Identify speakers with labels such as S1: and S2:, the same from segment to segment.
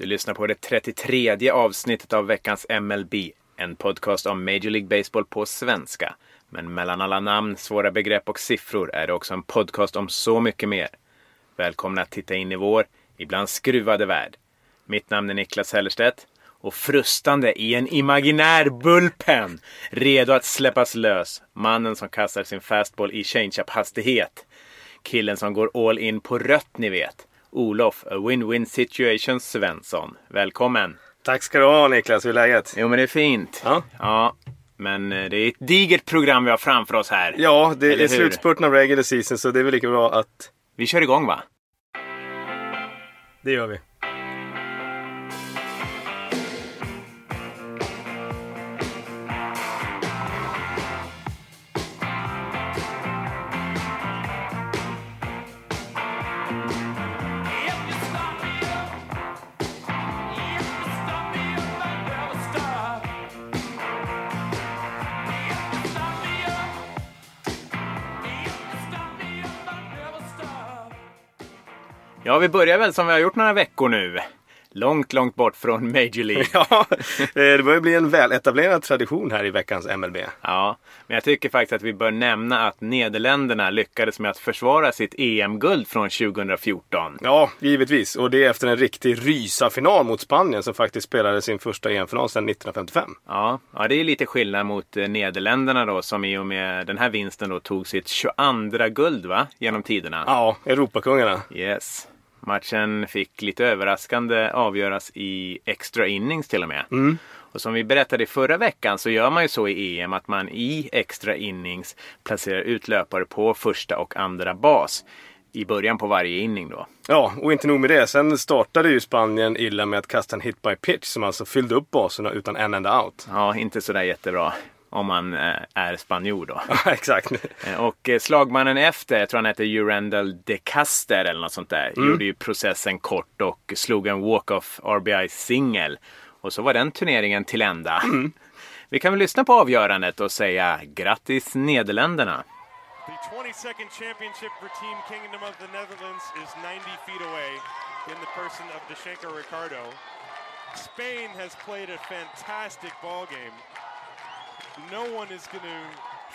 S1: Du lyssnar på det 33 avsnittet av veckans MLB. En podcast om Major League Baseball på svenska. Men mellan alla namn, svåra begrepp och siffror är det också en podcast om så mycket mer. Välkomna att titta in i vår, ibland skruvade värld. Mitt namn är Niklas Hellerstedt och frustande i en imaginär bullpen. Redo att släppas lös. Mannen som kastar sin fastball i change-up hastighet. Killen som går all in på rött ni vet. Olof, a win-win situation Svensson. Välkommen!
S2: Tack ska du ha Niklas, hur är läget?
S1: Jo men det är fint.
S2: Ja.
S1: ja. Men eh, det är ett digert program vi har framför oss här.
S2: Ja, det
S1: Eller
S2: är slutspurten av regular season så det är väl lika bra att...
S1: Vi kör igång va?
S2: Det gör vi.
S1: Ja, vi börjar väl som vi har gjort några veckor nu. Långt, långt bort från Major League.
S2: Ja, eh, det börjar bli en väletablerad tradition här i veckans MLB.
S1: Ja, men jag tycker faktiskt att vi bör nämna att Nederländerna lyckades med att försvara sitt EM-guld från 2014.
S2: Ja, givetvis. Och det är efter en riktig rysarfinal mot Spanien som faktiskt spelade sin första EM-final sedan 1955.
S1: Ja, ja, det är lite skillnad mot eh, Nederländerna då som i och med den här vinsten då tog sitt 22 guld va? Genom tiderna.
S2: Ja, Europakungarna.
S1: Yes. Matchen fick lite överraskande avgöras i extra innings till och med. Och som vi berättade i förra veckan så gör man ju så i EM att man i extra innings placerar ut löpare på första och andra bas. I början på varje inning då.
S2: Ja, och inte nog med det. Sen startade ju Spanien illa med att kasta en hit by pitch som alltså fyllde upp baserna utan en enda out.
S1: Ja, inte sådär jättebra. Om man eh, är spanjor då.
S2: Ja, exakt.
S1: Eh, Och eh, slagmannen efter, jag tror han hette Urandel de Caster eller något sånt där, gjorde ju processen kort och slog en walk-off RBI-singel. Och så var den turneringen till ända. Vi kan väl lyssna på avgörandet och säga grattis Nederländerna.
S3: The 22nd championship for Team Kingdom of the Netherlands is 90 feet away in the person of Deshenko Ricardo. Spain has played a fantastic ball game. No one is going to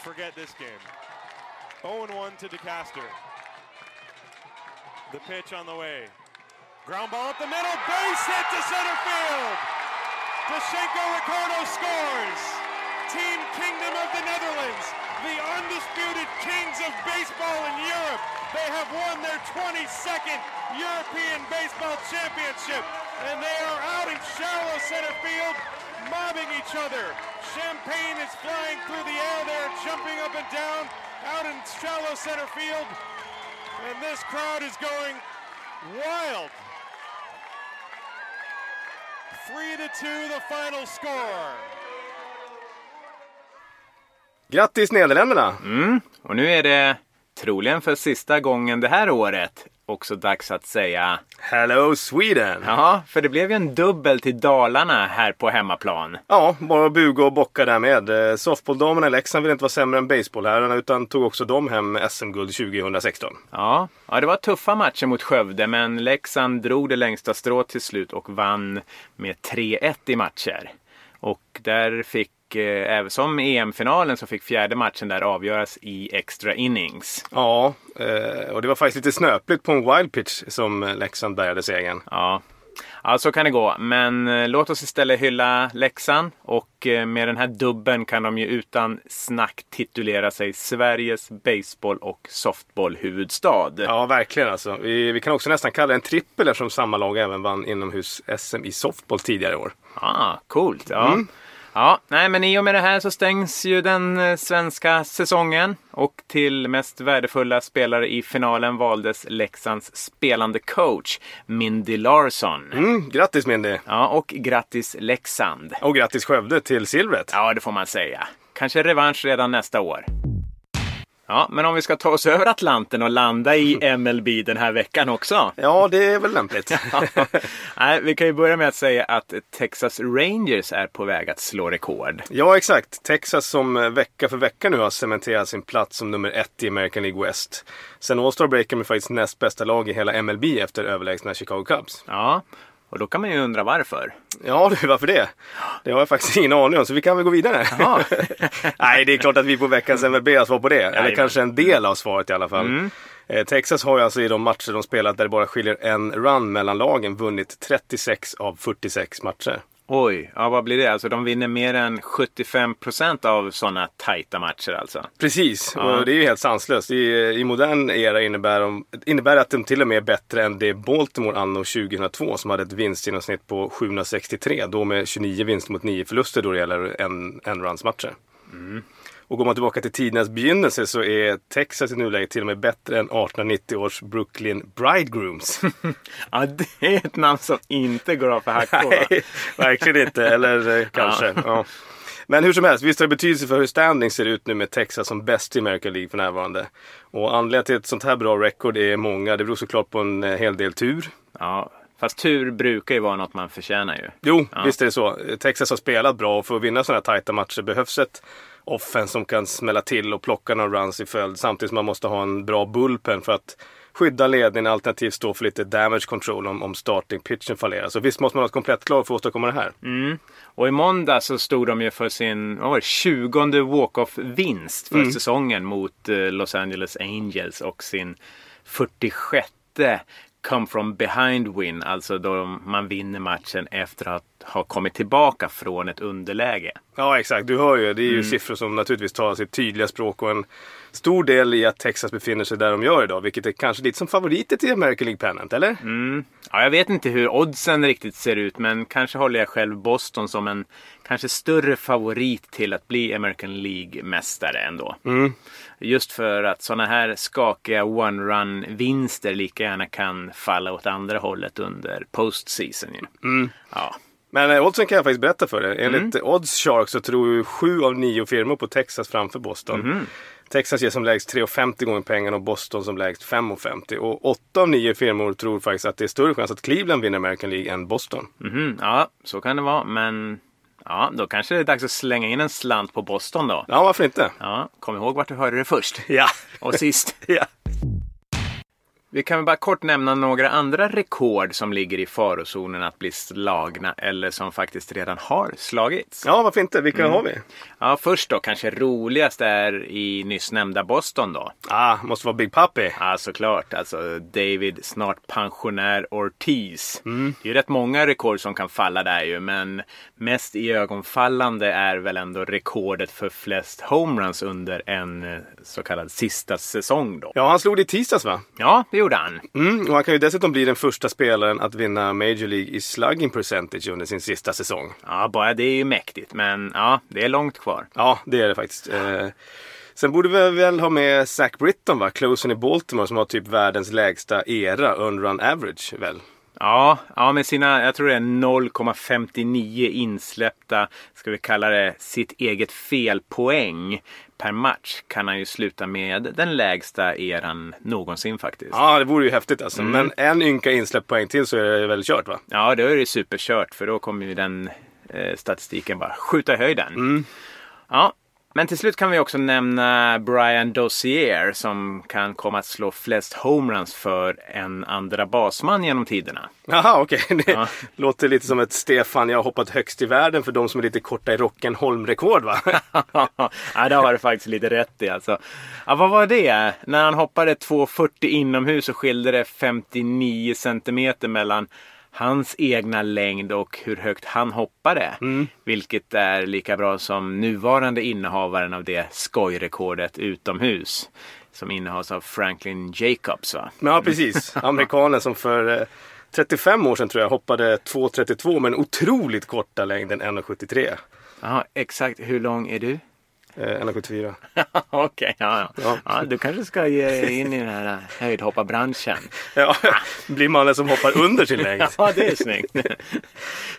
S3: forget this game. 0-1 to DeCaster. The pitch on the way. Ground ball up the middle, base hit to center field. Deshenko Ricardo scores. Team Kingdom of the Netherlands, the undisputed kings of baseball in Europe. They have won their 22nd European Baseball Championship, and they are out in shallow center field, mobbing each other. Champagne is flying through the air. They're jumping up and down out in shallow center field, and this crowd is going wild. Three to two, the final score.
S2: Grattis Nederländerna!
S1: Mm, och nu är det troligen för sista gången det här året också dags att säga
S2: Hello Sweden!
S1: ja, för det blev ju en dubbel till Dalarna här på hemmaplan.
S2: Ja, bara buga och bocka där med. Eh, Softballdamerna i Leksand vill inte vara sämre än baseballherrarna utan tog också de hem SM-guld 2016.
S1: Ja, ja, det var tuffa matcher mot Skövde men Leksand drog det längsta strået till slut och vann med 3-1 i matcher. Och där fick, eh, även som EM-finalen så fick fjärde matchen där avgöras i extra innings.
S2: Ja, eh, och det var faktiskt lite snöpligt på en wild pitch som eh, Leksand bärgade segern.
S1: Ja. ja, så kan det gå. Men eh, låt oss istället hylla Leksand och eh, med den här dubben kan de ju utan snack titulera sig Sveriges baseball och softballhuvudstad.
S2: Ja, verkligen alltså. Vi, vi kan också nästan kalla det en trippel eftersom samma lag även vann inomhus-SM i softball tidigare i år.
S1: Ah, coolt. Ja. Ja, nej, men i och med det här så stängs ju den eh, svenska säsongen och till mest värdefulla spelare i finalen valdes Leksands spelande coach Mindy Larsson.
S2: Mm, grattis Mindy!
S1: Ja, och grattis Leksand.
S2: Och grattis Skövde till silvret!
S1: Ja, det får man säga. Kanske revansch redan nästa år. Ja, men om vi ska ta oss över Atlanten och landa i MLB den här veckan också.
S2: Ja, det är väl lämpligt.
S1: Nej, vi kan ju börja med att säga att Texas Rangers är på väg att slå rekord.
S2: Ja, exakt. Texas som vecka för vecka nu har cementerat sin plats som nummer ett i American League West. Sen All-Star Breaker med faktiskt näst bästa lag i hela MLB efter överlägsna Chicago Cubs.
S1: Ja, Och då kan man ju undra varför.
S2: Ja du, varför det? Det har jag faktiskt ingen aning om, så vi kan väl gå vidare. Nej, det är klart att vi på veckans MLB har svar på det. Eller
S1: Jajamän.
S2: kanske en del av svaret i alla fall. Eh, Texas har ju alltså i de matcher de spelat där det bara skiljer en run mellan lagen vunnit 36 av 46 matcher.
S1: Oj, ja vad blir det? Alltså de vinner mer än 75% av sådana tajta matcher alltså.
S2: Precis,
S1: Ja.
S2: och det är ju helt sanslöst. I, I modern era innebär, de, innebär det att de till och med är bättre än det Baltimore anno 2002 som hade ett vinstgenomsnitt på 763. Då med 29 vinster mot 9 förluster då det gäller en, en runs matcher. Och går man tillbaka till tidernas begynnelse så är Texas i nuläget till och med bättre än 1890 års Brooklyn Bridegrooms.
S1: Ja, det är ett namn som inte går av för hackor.
S2: Nej, verkligen inte. Eller eh, kanske. Ja. Men hur som helst, visst har det betydelse för hur standing ser ut nu med Texas som bäst i American League för närvarande. Och anledningen till ett sånt här bra record är många. Det beror såklart på en eh, hel del tur.
S1: Ja, fast tur brukar ju vara något man förtjänar ju.
S2: Jo,
S1: Ja.
S2: visst är det så. Texas har spelat bra och för att vinna sådana här tajta matcher behövs ett offense som kan smälla till och plocka några runs i följd. Samtidigt som man måste ha en bra bullpen för att skydda ledningen alternativt stå för lite damage control om, om starting pitchen fallerar. Så visst måste man ha ett komplett lag för att åstadkomma det här.
S1: Och i måndag så stod de ju för sin vad var det, 20 walk-off-vinst för säsongen mot eh, Los Angeles Angels och sin 46 come from behind win. Alltså då man vinner matchen efter att ha kommit tillbaka från ett underläge.
S2: Ja exakt, du hör ju. Det är ju siffror som naturligtvis talar sitt tydliga språk och en stor del i att Texas befinner sig där de gör idag. Vilket är kanske lite som favoriter till American League Pennant, eller?
S1: Ja, jag vet inte hur oddsen riktigt ser ut men kanske håller jag själv Boston som en kanske större favorit till att bli American League-mästare ändå. Just för att sådana här skakiga one-run-vinster lika gärna kan falla åt andra hållet under postseason. Ju. Ja.
S2: Men eh, oddsen kan jag faktiskt berätta för dig. Enligt Odds Shark så tror ju sju av nio firmor på Texas framför Boston. Texas ger som lägst 3,50 gånger pengarna och Boston som lägst 5,50. Och åtta av nio firmor tror faktiskt att det är större chans att Cleveland vinner American League än Boston.
S1: Mhm, ja, så kan det vara. Men ja, då kanske det är dags att slänga in en slant på Boston då.
S2: Ja, varför inte?
S1: Ja, kom ihåg vart du hörde det först.
S2: Ja.
S1: Och sist.
S2: ja.
S1: Vi kan väl bara kort nämna några andra rekord som ligger i farozonen att bli slagna eller som faktiskt redan har slagits.
S2: Ja, varför inte? Vilka har vi?
S1: Ja, först då kanske roligast är i nyss nämnda Boston då.
S2: Ah, måste vara Big Papi.
S1: Ja, såklart. Alltså David, snart pensionär Ortiz. Det är ju rätt många rekord som kan falla där ju, men mest i ögonfallande är väl ändå rekordet för flest homeruns under en eh, så kallad sista säsong då.
S2: Ja, han slog det i tisdags va?
S1: Ja, det gjorde han.
S2: Mm, och han kan ju dessutom bli den första spelaren att vinna Major League i slugging percentage under sin sista säsong.
S1: Ja, bara det är ju mäktigt, men ja, det är långt kvar.
S2: Ja, det är det faktiskt. Eh, sen borde vi väl ha med Zach Britton va? Closen i Baltimore som har typ världens lägsta era, run average väl?
S1: Ja, ja, med sina, jag tror det är 0,59 insläppta, ska vi kalla det, sitt eget felpoäng per match kan han ju sluta med den lägsta eran någonsin faktiskt. Ja,
S2: Ja, det vore ju häftigt alltså. Men en ynka insläppt poäng till så är det väl kört va?
S1: då är det superkört för då kommer ju den eh, statistiken bara skjuta i höjden. Ja, men till slut kan vi också nämna Brian Dozier som kan komma att slå flest homeruns för en andra basman genom tiderna.
S2: Jaha, okej. Det
S1: Ja.
S2: låter lite som ett Stefan, jag har hoppat högst i världen för de som är lite korta i rocken Holm-rekord va?
S1: ja, det har du faktiskt lite rätt i alltså. Ja, vad var det? När han hoppade 2,40 inomhus så skilde det 59 centimeter mellan hans egna längd och hur högt han hoppade. Vilket är lika bra som nuvarande innehavaren av det skojrekordet utomhus. Som innehas av Franklin Jacobs va?
S2: Men ja, precis. Amerikanen som för eh, 35 år sedan tror jag hoppade 2,32 med en otroligt korta längden 1,73.
S1: Ja, exakt. Hur lång är du?
S2: Eh, 1,74.
S1: Okej, ja, ja.
S2: Ja.
S1: ja. Du kanske ska ge in i den här höjdhopparbranschen.
S2: Ja, blir mannen som hoppar under sin längd.
S1: Ja, det är snyggt.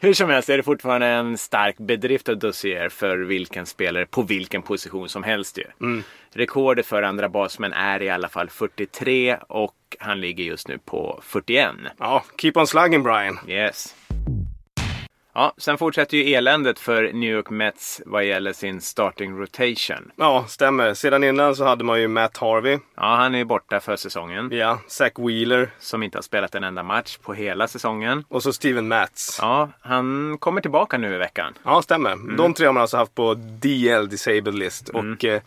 S1: Hur som helst är det fortfarande en stark bedrift av Dossier för vilken spelare på vilken position som helst ju. Rekordet för andra basmän är i alla fall 43 och han ligger just nu på 41.
S2: Ja, keep on slugging Brian.
S1: Yes. Ja, sen fortsätter ju eländet för New York Mets vad gäller sin starting rotation.
S2: Ja, stämmer. Sedan innan så hade man ju Matt Harvey.
S1: Ja, han är ju borta för säsongen.
S2: Ja, Zach Wheeler.
S1: Som inte har spelat en enda match på hela säsongen.
S2: Och så Steven Matz.
S1: Ja, han kommer tillbaka nu i veckan.
S2: Ja, stämmer. De tre har man alltså haft på DL Disabled List. Och eh,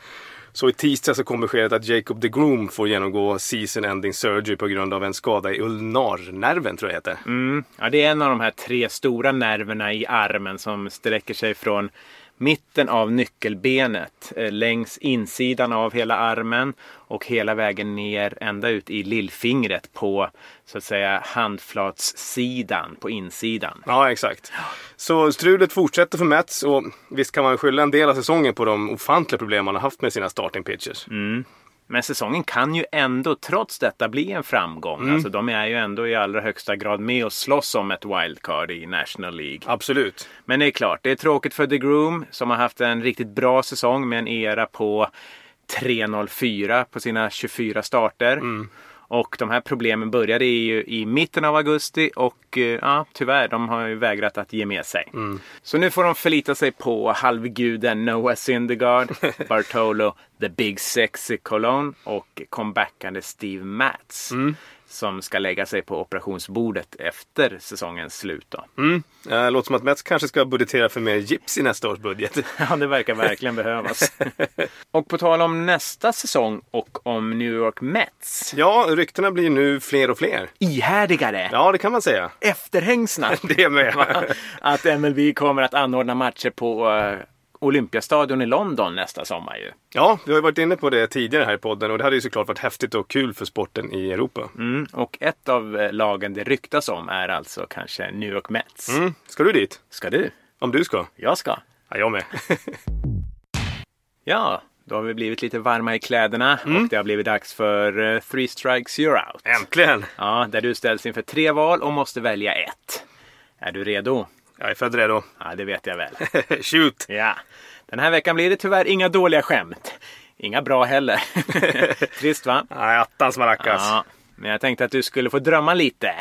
S2: så i tisdag så kom beskedet att Jacob DeGroom får genomgå season ending surgery på grund av en skada i ulnarnerven tror jag det heter.
S1: Mm. Ja, det är en av de här tre stora nerverna i armen som sträcker sig från mitten av nyckelbenet eh, längs insidan av hela armen och hela vägen ner ända ut i lillfingret på så att säga handflatssidan på insidan.
S2: Ja, exakt. Så strulet fortsätter för Mets och visst kan man skylla en del av säsongen på de ofantliga problem man har haft med sina starting pitchers.
S1: Men säsongen kan ju ändå trots detta bli en framgång. Alltså de är ju ändå i allra högsta grad med och slåss om ett wildcard i National League.
S2: Absolut.
S1: Men det är klart, det är tråkigt för The Groom som har haft en riktigt bra säsong med en era på 3.04 på sina 24 starter. Och de här problemen började ju i mitten av augusti och eh, ja, tyvärr, de har ju vägrat att ge med sig. Så nu får de förlita sig på halvguden Noah Syndergaard, Bartolo, The Big Sexy Cologne och comebackande Steve Matz. Som ska lägga sig på operationsbordet efter säsongens slut. Då.
S2: Mm. Eh, låter som att Mets kanske ska budgetera för mer gips i nästa års budget.
S1: Ja, det verkar verkligen behövas. och på tal om nästa säsong och om New York Mets.
S2: ja, ryktena blir nu fler och fler.
S1: Ihärdigare,
S2: Ja, det kan man säga.
S1: efterhängsna.
S2: Det med.
S1: att MLB kommer att anordna matcher på uh, Olympiastadion i London nästa sommar ju.
S2: Ja, vi har ju varit inne på det tidigare här i podden och det hade ju såklart varit häftigt och kul för sporten i Europa.
S1: Mm. Och ett av eh, lagen det ryktas om är alltså kanske New York Mets.
S2: Mm. Ska du dit?
S1: Ska du?
S2: Om du ska?
S1: Jag ska.
S2: Ja, jag med.
S1: Ja, då har vi blivit lite varma i kläderna och det har blivit dags för uh, Three Strikes You're Out.
S2: Äntligen!
S1: Ja, där du ställs inför tre val och måste välja ett. Är du redo?
S2: Jag är född redo.
S1: Ja, det vet jag väl.
S2: Shoot!
S1: Ja. Den här veckan blir det tyvärr inga dåliga skämt. Inga bra heller. Trist va?
S2: Nej, attans maracas.
S1: Ja. Men jag tänkte att du skulle få drömma lite.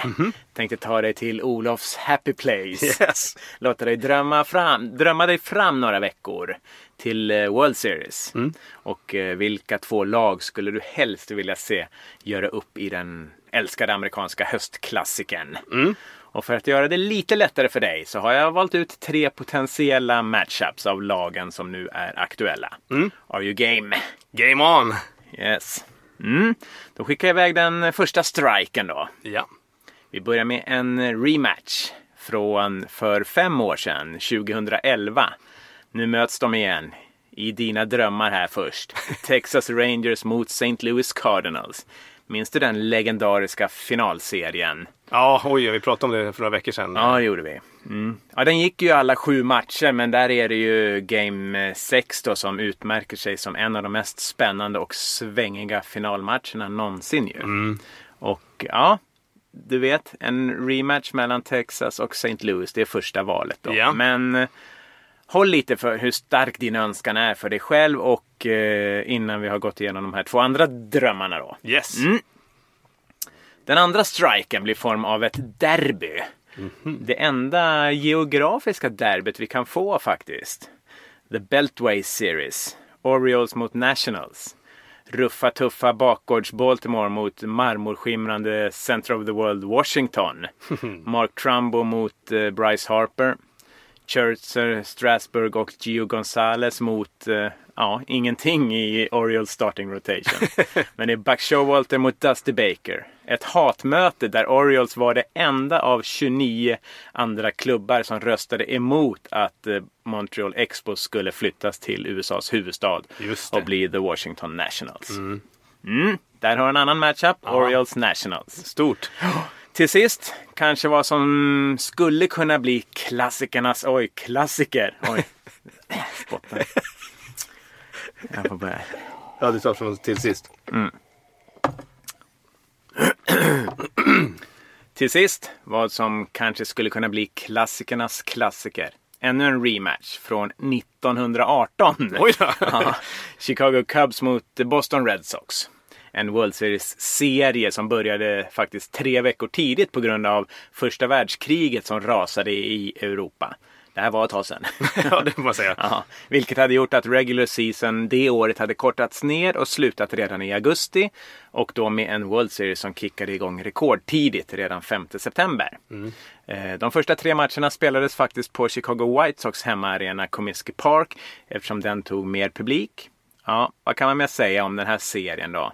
S1: Tänkte ta dig till Olofs happy place.
S2: Yes!
S1: Låta dig drömma, fram, drömma dig fram några veckor till eh, World Series. Och eh, vilka två lag skulle du helst vilja se göra upp i den älskade amerikanska höstklassikern? Och för att göra det lite lättare för dig så har jag valt ut tre potentiella matchups av lagen som nu är aktuella. Are you game?
S2: Game on!
S1: Yes. Mm. Då skickar jag iväg den första striken då.
S2: Ja.
S1: Vi börjar med en rematch från för fem år sedan, 2011. Nu möts de igen. I dina drömmar här först. Texas Rangers mot St. Louis Cardinals. Minns du den legendariska finalserien?
S2: Ja, oj, vi pratade om det för några veckor sedan.
S1: Ja, det gjorde vi. Mm. Ja, den gick ju alla sju matcher, men där är det ju Game 6 då som utmärker sig som en av de mest spännande och svängiga finalmatcherna någonsin ju. Och ja, du vet, en rematch mellan Texas och St. Louis, det är första valet då.
S2: Ja.
S1: Men eh, håll lite för hur stark din önskan är för dig själv och eh, innan vi har gått igenom de här två andra drömmarna då.
S2: Yes!
S1: Den andra striken blir form av ett derby. Det enda geografiska derbyt vi kan få faktiskt. The Beltway Series. Orioles mot Nationals. Ruffa tuffa bakgårds Baltimore mot marmorskimrande Center of the World Washington. Mark Trumbo mot eh, Bryce Harper. Scherzer, Strasburg och Gio Gonzalez mot eh, ja, ingenting i Orioles starting rotation. Men det är Buck Showalter mot Dusty Baker. Ett hatmöte där Orioles var det enda av 29 andra klubbar som röstade emot att eh, Montreal Expos skulle flyttas till USAs huvudstad och bli The Washington Nationals. Mm, där har en annan matchup, Orioles Nationals.
S2: Stort.
S1: Till sist, kanske vad som skulle kunna bli klassikernas, oj, klassiker. Oj, spottade. Jag får börja.
S2: Ja, du tar från till sist.
S1: Till sist, vad som kanske skulle kunna bli klassikernas klassiker. Ännu en rematch från 1918.
S2: Oj då.
S1: Ja, Chicago Cubs mot Boston Red Sox. En World Series-serie som började faktiskt tre veckor tidigt på grund av första världskriget som rasade i Europa. Det här var ett tag sedan.
S2: ja, det får man säga.
S1: Ja, vilket hade gjort att regular season det året hade kortats ner och slutat redan i augusti. Och då med en World Series som kickade igång rekordtidigt redan 5 september.
S2: Mm.
S1: Eh, De första tre matcherna spelades faktiskt på Chicago White Sox hemmaarena Comiskey Park eftersom den tog mer publik. Ja, vad kan man mer säga om den här serien då?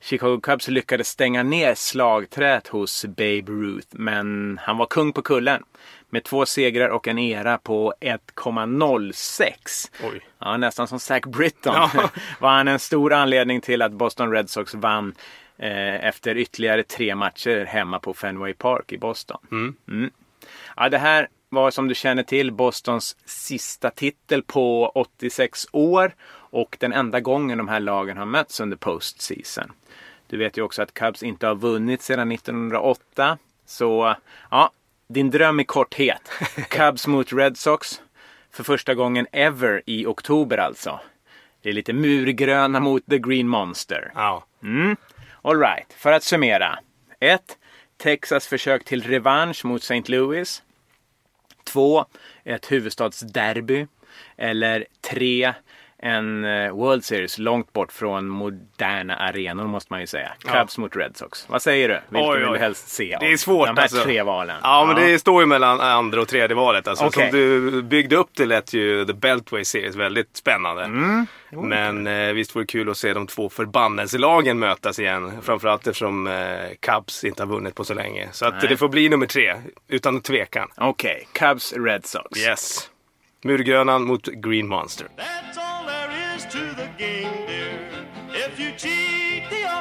S1: Chicago Cubs lyckades stänga ner slagträet hos Babe Ruth, men han var kung på kullen. Med två segrar och en era på 1,06.
S2: Oj.
S1: Ja, nästan som Zach Britton.
S2: Ja.
S1: var han en stor anledning till att Boston Red Sox vann eh, efter ytterligare tre matcher hemma på Fenway Park i Boston. Mm. Ja, det här var som du känner till Bostons sista titel på 86 år och den enda gången de här lagen har mötts under postseason. Du vet ju också att Cubs inte har vunnit sedan 1908. Så ja, din dröm i korthet. Cubs mot Red Sox. För första gången ever i oktober alltså. Det är lite murgröna mot The Green Monster.
S2: Ja.
S1: Alright, för att summera. 1. Texas försök till revansch mot St. Louis. 2. Ett huvudstadsderby. Eller 3. En eh, World Series långt bort från moderna arenor måste man ju säga. Cubs mot Red Sox. Vad säger du? Vilken
S2: Oj,
S1: vill
S2: oj.
S1: du helst se?
S2: Det är svårt
S1: De här
S2: alltså.
S1: tre valen.
S2: Ja, men det står ju mellan andra och tredje valet. Alltså,
S1: Okej.
S2: Som du byggde upp det lät ju The Beltway Series väldigt spännande.
S1: Mm.
S2: Men eh, visst vore det kul att se de två förbannelselagen mötas igen. Framförallt eftersom eh, Cubs inte har vunnit på så länge. Så att det får bli nummer tre, utan tvekan.
S1: Okej, Cubs Red Sox.
S2: Yes. Murgrönan mot Green Monster.
S3: That's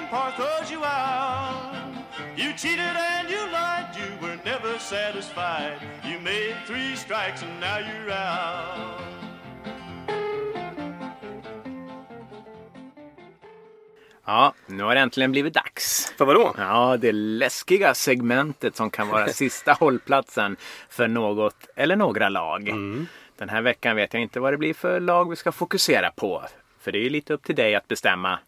S3: umpire throws you out. You cheated and you lied, you were never satisfied. You made three strikes and now you're out.
S1: Ja, nu har det äntligen blivit dags.
S2: För vadå?
S1: Ja, det läskiga segmentet som kan vara sista hållplatsen för något eller några lag. Den här veckan vet jag inte vad det blir för lag vi ska fokusera på. För det är ju lite upp till dig att bestämma.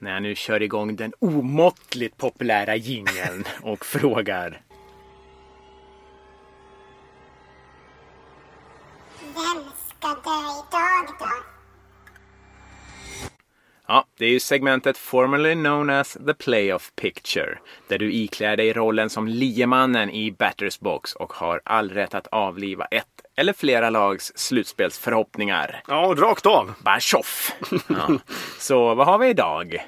S1: När jag nu kör igång den omåttligt populära jingeln och frågar.
S4: Vem ska dö idag då?
S1: Ja, det är ju segmentet formerly known as the playoff picture. Där du iklär dig rollen som liemannen i batters box och har all rätt att avliva ett eller flera lags slutspelsförhoppningar.
S2: Ja, rakt av.
S1: Bara tjoff! Ja. Så vad har vi idag?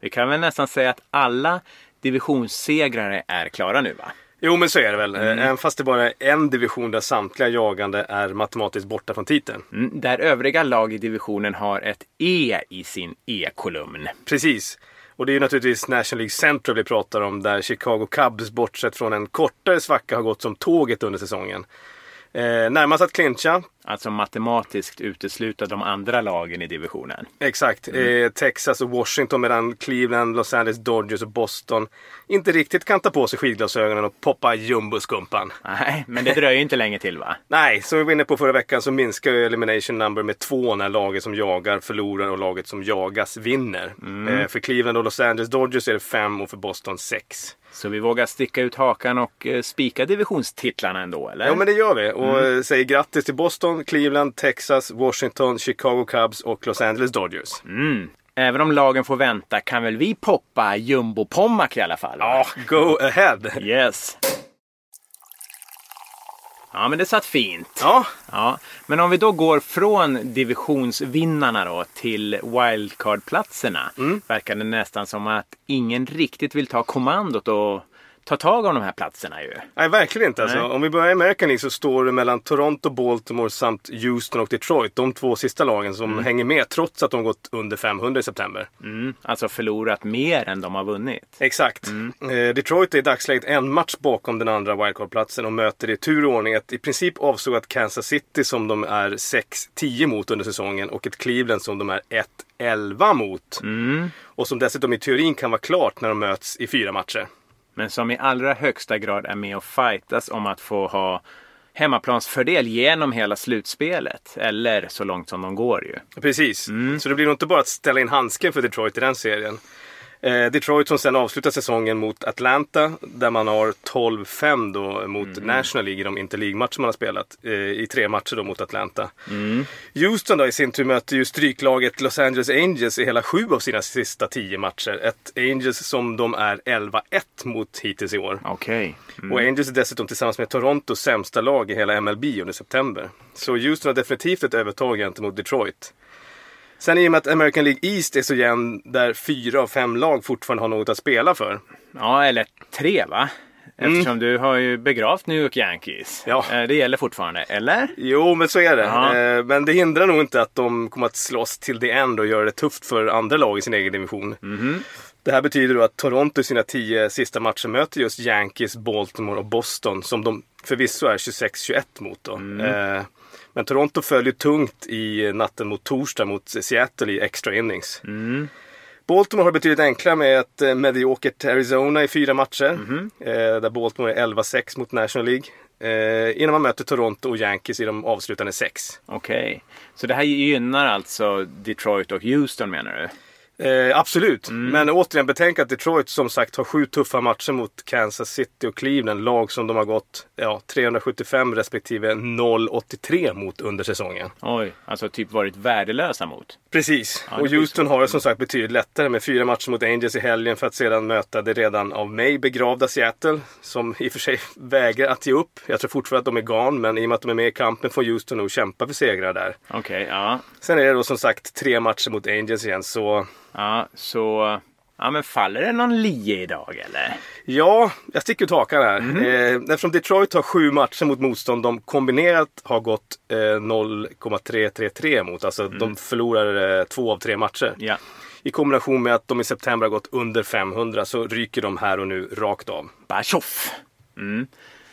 S1: Vi kan väl nästan säga att alla divisionssegrare är klara nu va?
S2: Jo, men så är det väl. Mm. Även fast det bara är en division där samtliga jagande är matematiskt borta från titeln.
S1: Mm, där övriga lag i divisionen har ett E i sin E-kolumn.
S2: Precis. Och det är ju naturligtvis National League Central vi pratar om där Chicago Cubs bortsett från en kortare svacka har gått som tåget under säsongen. Eh, närmast att clincha.
S1: Alltså matematiskt utesluta de andra lagen i divisionen.
S2: Exakt. Eh, Texas och Washington medan Cleveland, Los Angeles Dodgers och Boston inte riktigt kan ta på sig skidglasögonen och poppa jumboskumpan.
S1: Nej, men det dröjer inte länge till va?
S2: Nej, som vi var inne på förra veckan så minskar ju elimination number med två när laget som jagar förlorar och laget som jagas vinner. Eh, för Cleveland och Los Angeles Dodgers är det fem och för Boston sex.
S1: Så vi vågar sticka ut hakan och eh, spika divisionstitlarna ändå, eller?
S2: Ja men det gör vi och eh, säger grattis till Boston, Cleveland, Texas, Washington, Chicago Cubs och Los Angeles Dodgers.
S1: Även om lagen får vänta kan väl vi poppa jumbo-pommac i alla fall?
S2: Ja, go ahead!
S1: Yes. Ja, men det satt fint.
S2: Ja,
S1: Ja, men om vi då går från divisionsvinnarna då till wildcard-platserna. Verkar det nästan som att ingen riktigt vill ta kommandot och ta tag om de här platserna ju.
S2: nej verkligen inte alltså. Om vi börjar i American League så står det mellan Toronto, Baltimore samt Houston och Detroit. De två sista lagen som hänger med trots att de gått under 500 i september.
S1: Mm, alltså förlorat mer än de har vunnit.
S2: Exakt. Eh, Detroit är i dagsläget en match bakom den andra wildcard-platsen och möter i tur och ordning ett i princip avsågat Kansas City som de är 6-10 mot under säsongen och ett Cleveland som de är 1-11 mot. Och som dessutom i teorin kan vara klart när de möts i fyra matcher.
S1: Men som i allra högsta grad är med och fightas om att få ha hemmaplansfördel genom hela slutspelet. Eller så långt som de går ju.
S2: Precis. Så det blir nog inte bara att ställa in handsken för Detroit i den serien. Eh, Detroit som sen avslutar säsongen mot Atlanta där man har 12-5 då mot National League i de interleague-matcher man har spelat. Eh, I tre matcher då mot Atlanta. Houston då i sin tur möter ju stryklaget Los Angeles Angels i hela sju av sina sista tio matcher. Ett Angels som de är 11-1 mot hittills i år.
S1: Okej. Mm.
S2: Och Angels är dessutom tillsammans med Torontos sämsta lag i hela MLB under september. Så Houston har definitivt ett övertag gentemot Detroit. Sen i och med att American League East är så jämn där fyra av fem lag fortfarande har något att spela för.
S1: Ja, eller tre va? Eftersom du har ju begravt New York Yankees.
S2: Ja.
S1: Eh, Det gäller fortfarande, eller?
S2: Jo, men så är det.
S1: Ja.
S2: Eh, Men det hindrar nog inte att de kommer att slåss till the end och göra det tufft för andra lag i sin egen division. Det här betyder då att Toronto i sina tio sista matcher möter just Yankees, Baltimore och Boston som de förvisso är 26-21 mot. Då. Eh, Men Toronto följer tungt i natten mot torsdag mot Seattle i extra innings. Baltimore har betydligt enklare med ett eh, mediokert Arizona i fyra matcher. Eh, där Baltimore är 11-6 mot National League. Eh, innan man möter Toronto och Yankees i de avslutande sex.
S1: Okej. Så det här gynnar alltså Detroit och Houston menar du?
S2: Eh, absolut, men återigen betänk att Detroit som sagt har sju tuffa matcher mot Kansas City och Cleveland. Lag som de har gått ja, 375 respektive 0,83 mot under säsongen.
S1: Oj, alltså typ varit värdelösa mot.
S2: Precis,
S1: Ja,
S2: och Houston har det som sagt betydligt lättare med fyra matcher mot Angels i helgen för att sedan möta det redan av mig begravda Seattle. Som i och för sig vägrar att ge upp. Jag tror fortfarande att de är gan, men i och med att de är med i kampen får Houston nog kämpa för segrar där.
S1: Okej, ja.
S2: Sen är det då som sagt tre matcher mot Angels igen, så
S1: Ja, så... Ja, men faller det någon lie idag eller?
S2: Ja, jag sticker ut hakan här. Eh, eftersom Detroit har sju matcher mot motstånd de kombinerat har gått eh, 0,333 mot. Alltså de förlorar eh, två av tre matcher.
S1: Ja.
S2: I kombination med att de i september har gått under 500 så ryker de här och nu rakt av.
S1: Bara tjoff! Mm.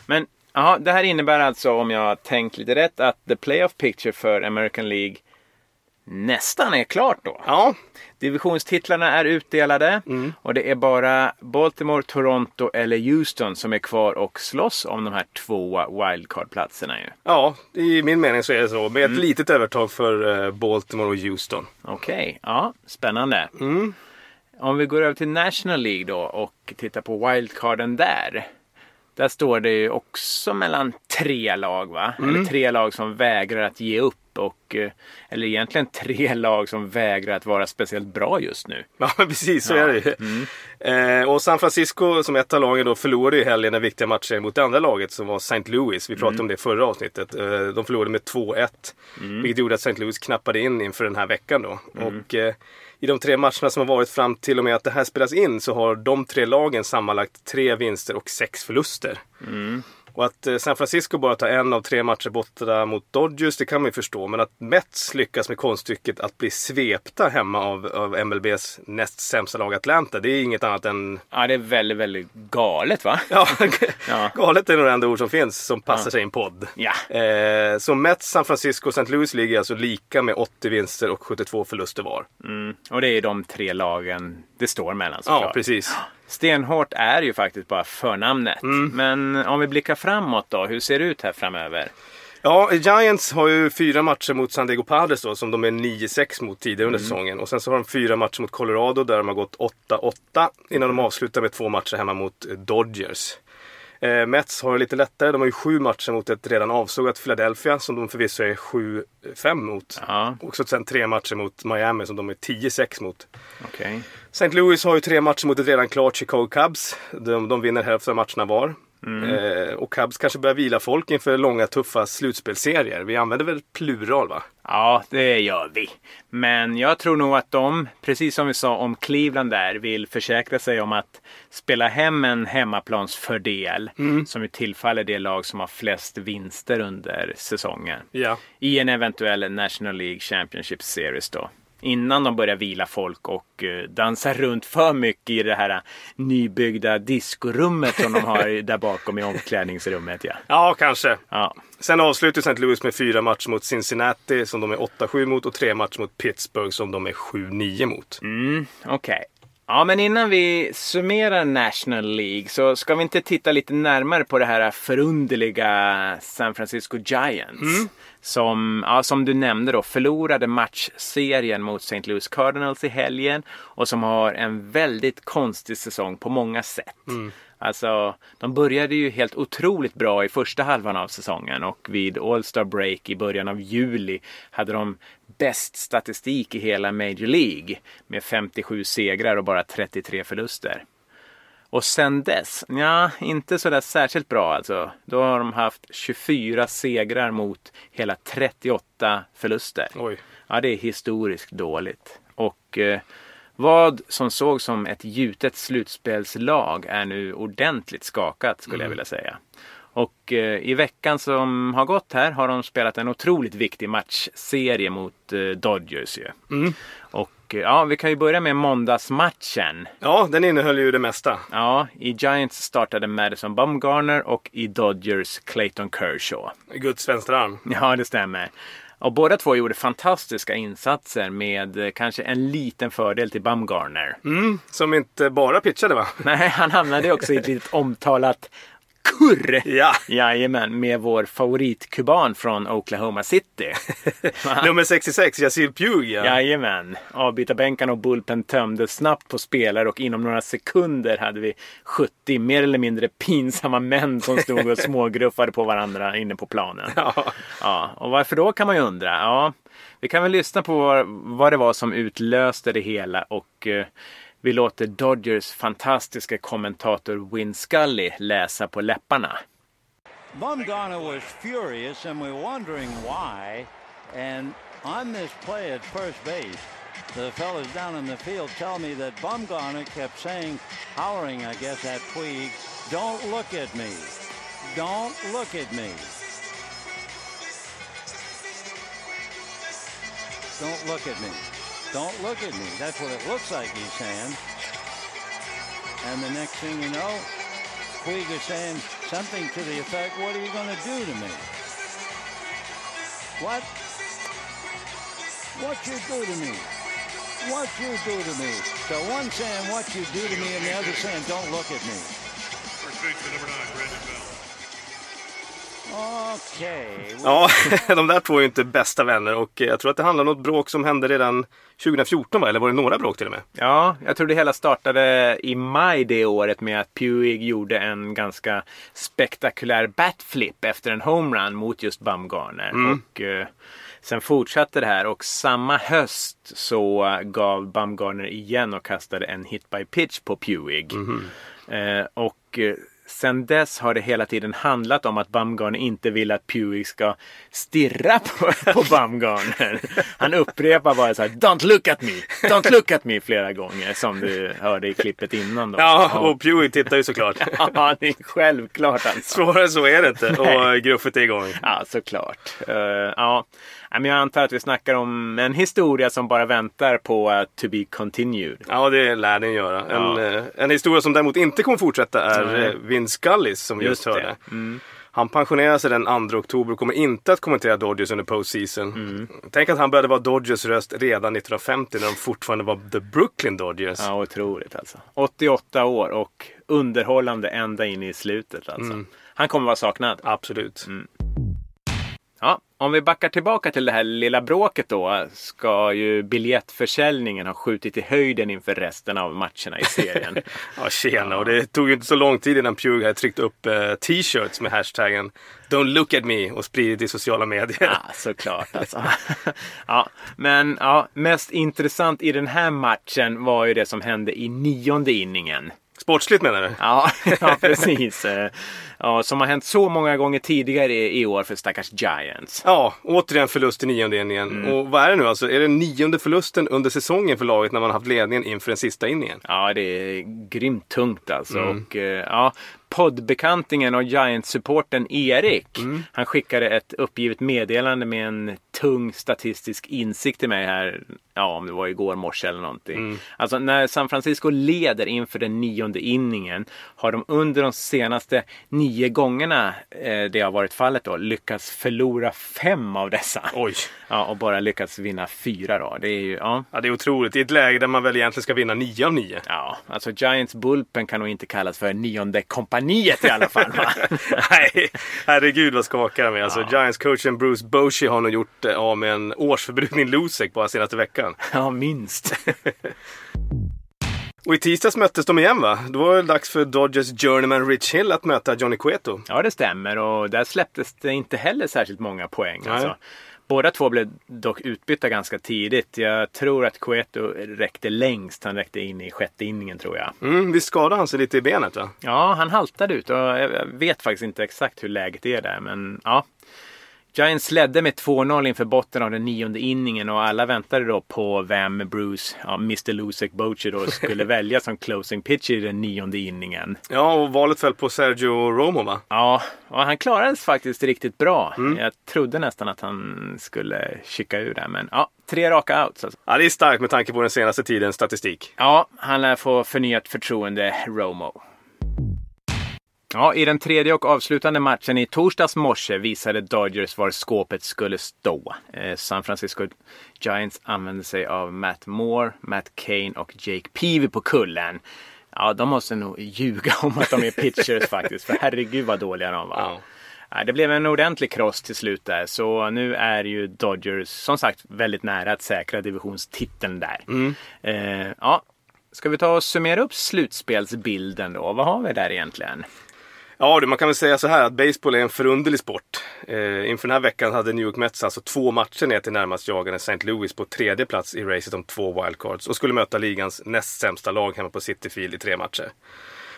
S1: Men ja, det här innebär alltså, om jag tänkt lite rätt, att the playoff picture för American League nästan är klart då.
S2: Ja,
S1: Divisionstitlarna är utdelade och det är bara Baltimore, Toronto eller Houston som är kvar och slåss om de här två wildcard-platserna ju.
S2: ja, i min mening så är det så. Med ett litet övertag för eh, Baltimore och Houston.
S1: Okej, ja, spännande. Om vi går över till National League då och tittar på wildcarden där. Där står det ju också mellan tre lag va? Eller tre lag som vägrar att ge upp och eh, eller egentligen tre lag som vägrar att vara speciellt bra just nu.
S2: Ja, precis så är det ju. Eh, och San Francisco som ett av lagen då förlorade i helgen den viktiga matchen mot det andra laget som var St. Louis. Vi pratade om det förra avsnittet. Eh, de förlorade med 2-1. Vilket gjorde att St. Louis knappade in inför den här veckan då. Och eh, i de tre matcherna som har varit fram till och med att det här spelas in så har de tre lagen sammanlagt tre vinster och sex förluster. Och att eh, San Francisco bara tar en av tre matcher borta mot Dodgers, det kan man ju förstå. Men att Mets lyckas med konststycket att bli svepta hemma av, av MLBs näst sämsta lag Atlanta, det är inget annat än...
S1: Ja, det är väldigt, väldigt galet va?
S2: Ja,
S1: Ja.
S2: galet är nog det enda ord som finns som passar sig i en podd.
S1: Ja.
S2: Eh, så Mets, San Francisco och St. Louis ligger alltså lika med 80 vinster och 72 förluster var.
S1: Mm. Och det är de tre lagen det står mellan
S2: Ja,
S1: såklart.
S2: precis.
S1: Stenhårt är ju faktiskt bara förnamnet.
S2: Mm.
S1: Men om vi blickar framåt då, hur ser det ut här framöver?
S2: Ja, Giants har ju fyra matcher mot San Diego Padres då, som de är 9-6 mot tidigare under säsongen. Och sen så har de fyra matcher mot Colorado där de har gått 8-8 innan de avslutar med två matcher hemma mot eh, Dodgers. Eh, Mets har det lite lättare. De har ju sju matcher mot ett redan avsågat Philadelphia som de förvisso är 7-5 mot.
S1: Ja,
S2: Och så sen tre matcher mot Miami som de är 10-6 mot.
S1: okej.
S2: St. Louis har ju tre matcher mot ett redan klart Chicago Cubs. De, de vinner hälften av matcherna var. Eh, och Cubs kanske börjar vila folk inför långa tuffa slutspelsserier. Vi använder väl plural va?
S1: Ja, det gör vi. Men jag tror nog att de, precis som vi sa om Cleveland där, vill försäkra sig om att spela hem en hemmaplansfördel som ju tillfaller det lag som har flest vinster under säsongen.
S2: Ja.
S1: I en eventuell National League Championship Series då. Innan de börjar vila folk och eh, dansa runt för mycket i det här eh, nybyggda diskorummet som de har där bakom i omklädningsrummet. Ja.
S2: Ja, kanske.
S1: Ja.
S2: Sen avslutar St. Louis med fyra matcher mot Cincinnati som de är 8-7 mot och tre matcher mot Pittsburgh som de är 7-9 mot.
S1: Mm, Okej. Ja, men innan vi summerar National League så ska vi inte titta lite närmare på det här förunderliga San Francisco Giants. Som, ja, som du nämnde då, förlorade matchserien mot St. Louis Cardinals i helgen och som har en väldigt konstig säsong på många sätt. Alltså, de började ju helt otroligt bra i första halvan av säsongen och vid All-Star Break i början av juli hade de bäst statistik i hela Major League med 57 segrar och bara 33 förluster. Och sen dess, ja, inte sådär särskilt bra alltså. Då har de haft 24 segrar mot hela 38 förluster.
S2: Oj.
S1: Ja, det är historiskt dåligt. Och eh, vad som såg som ett gjutet slutspelslag är nu ordentligt skakat skulle jag vilja säga. Och eh, i veckan som har gått här har de spelat en otroligt viktig matchserie mot eh, Dodgers ju. Och eh, ja, vi kan ju börja med måndagsmatchen.
S2: Ja, den innehöll ju det mesta.
S1: Ja, i Giants startade Madison Bumgarner och i Dodgers Clayton Kershaw.
S2: Guds vänstra arm.
S1: Ja, det stämmer. Och båda två gjorde fantastiska insatser med eh, kanske en liten fördel till Bumgarner.
S2: Mm, som inte bara pitchade va?
S1: Nej, han hamnade också i ett litet omtalat kurr.
S2: Ja.
S1: Jajamän, med vår favoritkuban från Oklahoma City.
S2: Nummer 66, Yasil Puig ja.
S1: Jajamän. Avbytarbänkarna och bullpen tömdes snabbt på spelare och inom några sekunder hade vi 70 mer eller mindre pinsamma män som stod och smågruffade på varandra inne på planen.
S2: Ja.
S1: Ja, och varför då kan man ju undra. Ja, vi kan väl lyssna på vad, vad det var som utlöste det hela och eh, vi låter Dodgers fantastiska kommentator Win Scully läsa på läpparna.
S5: Was furious, and we're wondering why. And on this play at first base, the fellas down in the field tell me that Bumgarner kept saying, hollering, I guess, at Puig, "Don't look at me, don't look at me." Don't look at me. Don't look at me. That's what it looks like he's saying. And the next thing you know, Puig is saying something to the effect, what are you going to do to me? What? What you do to me? What you do to me? So one saying what you do to me and the other saying don't look at me.
S3: First number nine, Brandon.
S5: Okay.
S2: Ja, de där två är ju inte bästa vänner och eh, jag tror att det handlar om något bråk som hände redan 2014 va? Eller var det några bråk till och med?
S1: Ja, jag tror det hela startade i maj det året med att Puig gjorde en ganska spektakulär batflip efter en homerun mot just Bumgarner. Och eh, sen fortsatte det här och samma höst så gav Bumgarner igen och kastade en hit by pitch på Puig. Eh, och eh, sen dess har det hela tiden handlat om att Bumgarner inte vill att Puig ska stirra på, på Bumgarner. Han upprepar bara så här Don't look at me! Don't look at me flera gånger som du hörde i klippet innan då.
S2: Ja, och Puig tittar ju såklart.
S1: Ja, det är självklart alltså.
S2: Svårare så är det inte. Och gruffet är igång.
S1: Ja, såklart. Uh, ja. Men jag antar att vi snackar om en historia som bara väntar på uh, to be continued.
S2: Ja, det lär den göra. En,
S1: Ja.
S2: eh, en historia som däremot inte kommer fortsätta är
S1: Nej.
S2: eh, Vin Scullis som vi just,
S1: Just
S2: hörde.
S1: Mm.
S2: Han pensionerar sig den 2 oktober och kommer inte att kommentera Dodgers under postseason.
S1: Mm.
S2: Tänk att han började vara Dodgers röst redan 1950 när de fortfarande var The Brooklyn Dodgers.
S1: Ja, otroligt alltså. 88 år och underhållande ända in i slutet alltså. Han kommer vara saknad.
S2: Absolut.
S1: Mm. Om vi backar tillbaka till det här lilla bråket då ska ju biljettförsäljningen ha skjutit i höjden inför resten av matcherna i serien.
S2: Ja, tjena. Och det tog ju inte så lång tid innan Puig hade tryckt upp eh, t-shirts med hashtaggen Don't look at me och spridit i sociala medier.
S1: Ja, såklart alltså. ja, men ja, mest intressant i den här matchen var ju det som hände i nionde inningen.
S2: Sportsligt menar du?
S1: Ja, ja precis. Ja, som har hänt så många gånger tidigare i år för stackars Giants.
S2: Ja, återigen förlust i nionde inningen.
S1: Mm.
S2: Och vad är det nu alltså? Är det nionde förlusten under säsongen för laget när man haft ledningen inför den sista inningen?
S1: Ja, det är grymt tungt alltså. Och, eh, ja, poddbekantingen och Giants-supporten Erik, han skickade ett uppgivet meddelande med en tung statistisk insikt till mig här, ja om det var igår morse eller någonting. Alltså när San Francisco leder inför den nionde inningen har de under de senaste nio gångerna eh, det har varit fallet då lyckats förlora fem av dessa.
S2: Oj.
S1: Ja, och bara lyckats vinna fyra då. Det är ju, ja.
S2: Ja, det är otroligt. I ett läge där man väl egentligen ska vinna nio av nio.
S1: Ja, alltså Giants Bulpen kan nog inte kallas för nionde kompaniet i alla fall.
S2: Nej, herregud vad skakar jag med. Alltså,
S1: Ja.
S2: Giants-coachen Bruce Bochy har nog gjort eh, av med en årsförbrukning Losec bara senaste veckan.
S1: ja, minst.
S2: Och i tisdags möttes de igen va? Då var det dags för Dodgers journeyman Rich Hill att möta Johnny Cueto.
S1: Ja, det stämmer och där släpptes det inte heller särskilt många poäng. Alltså. Båda två blev dock utbytta ganska tidigt. Jag tror att Cueto räckte längst. Han räckte in i sjätte inningen tror jag.
S2: Mm, visst skadade han sig lite i benet va?
S1: Ja, han haltade ut och jag vet faktiskt inte exakt hur läget är där. Men ja. Giants ledde med 2-0 inför botten av den nionde inningen och alla väntade då på vem Bruce, ja, Mr. Lusek Bochy då skulle välja som closing pitch i den nionde inningen.
S2: Ja, och valet föll på Sergio Romo va?
S1: Ja, och han klarades faktiskt riktigt bra. Jag trodde nästan att han skulle chicka ur där, men ja, tre raka outs. Alltså.
S2: Ja, det är starkt med tanke på den senaste tidens statistik.
S1: Ja, han lär få förnyat förtroende, Romo. Ja, i den tredje och avslutande matchen i torsdags morse visade Dodgers var skåpet skulle stå. Eh, San Francisco Giants använde sig av Matt Moore, Matt Kane och Jake Peavy på kullen. Ja, de måste nog ljuga om att de är pitchers faktiskt, för herregud vad dåliga de var.
S2: Ja.
S1: Ja, det blev en ordentlig kross till slut där, så nu är ju Dodgers som sagt väldigt nära att säkra divisionstiteln där. Eh, ja, ska vi ta och summera upp slutspelsbilden då? Vad har vi där egentligen?
S2: Ja, du, man kan väl säga så här att baseball är en förunderlig sport. Eh, inför den här veckan hade New York Mets alltså två matcher ner till närmast jagande St. Louis på tredje plats i racet om två wildcards och skulle möta ligans näst sämsta lag hemma på City Field i tre matcher.